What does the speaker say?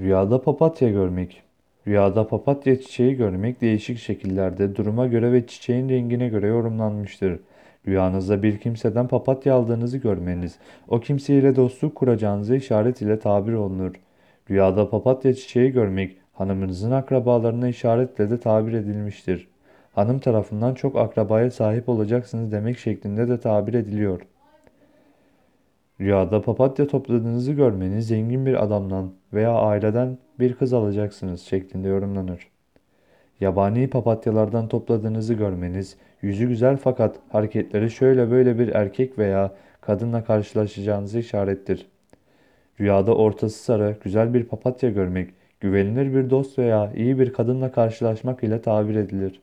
Rüyada papatya görmek. Rüyada papatya çiçeği görmek değişik şekillerde duruma göre ve çiçeğin rengine göre yorumlanmıştır. Rüyanızda bir kimseden papatya aldığınızı görmeniz, o kimseyle dostluk kuracağınızı işaret ile tabir olunur. Rüyada papatya çiçeği görmek, hanımınızın akrabalarına işaretle de tabir edilmiştir. Hanım tarafından çok akrabaya sahip olacaksınız demek şeklinde de tabir ediliyor. Rüyada papatya topladığınızı görmeniz zengin bir adamdan veya aileden bir kız alacaksınız şeklinde yorumlanır. Yabani papatyalardan topladığınızı görmeniz, yüzü güzel fakat hareketleri şöyle böyle bir erkek veya kadınla karşılaşacağınızı işarettir. Rüyada ortası sarı, güzel bir papatya görmek, güvenilir bir dost veya iyi bir kadınla karşılaşmak ile tabir edilir.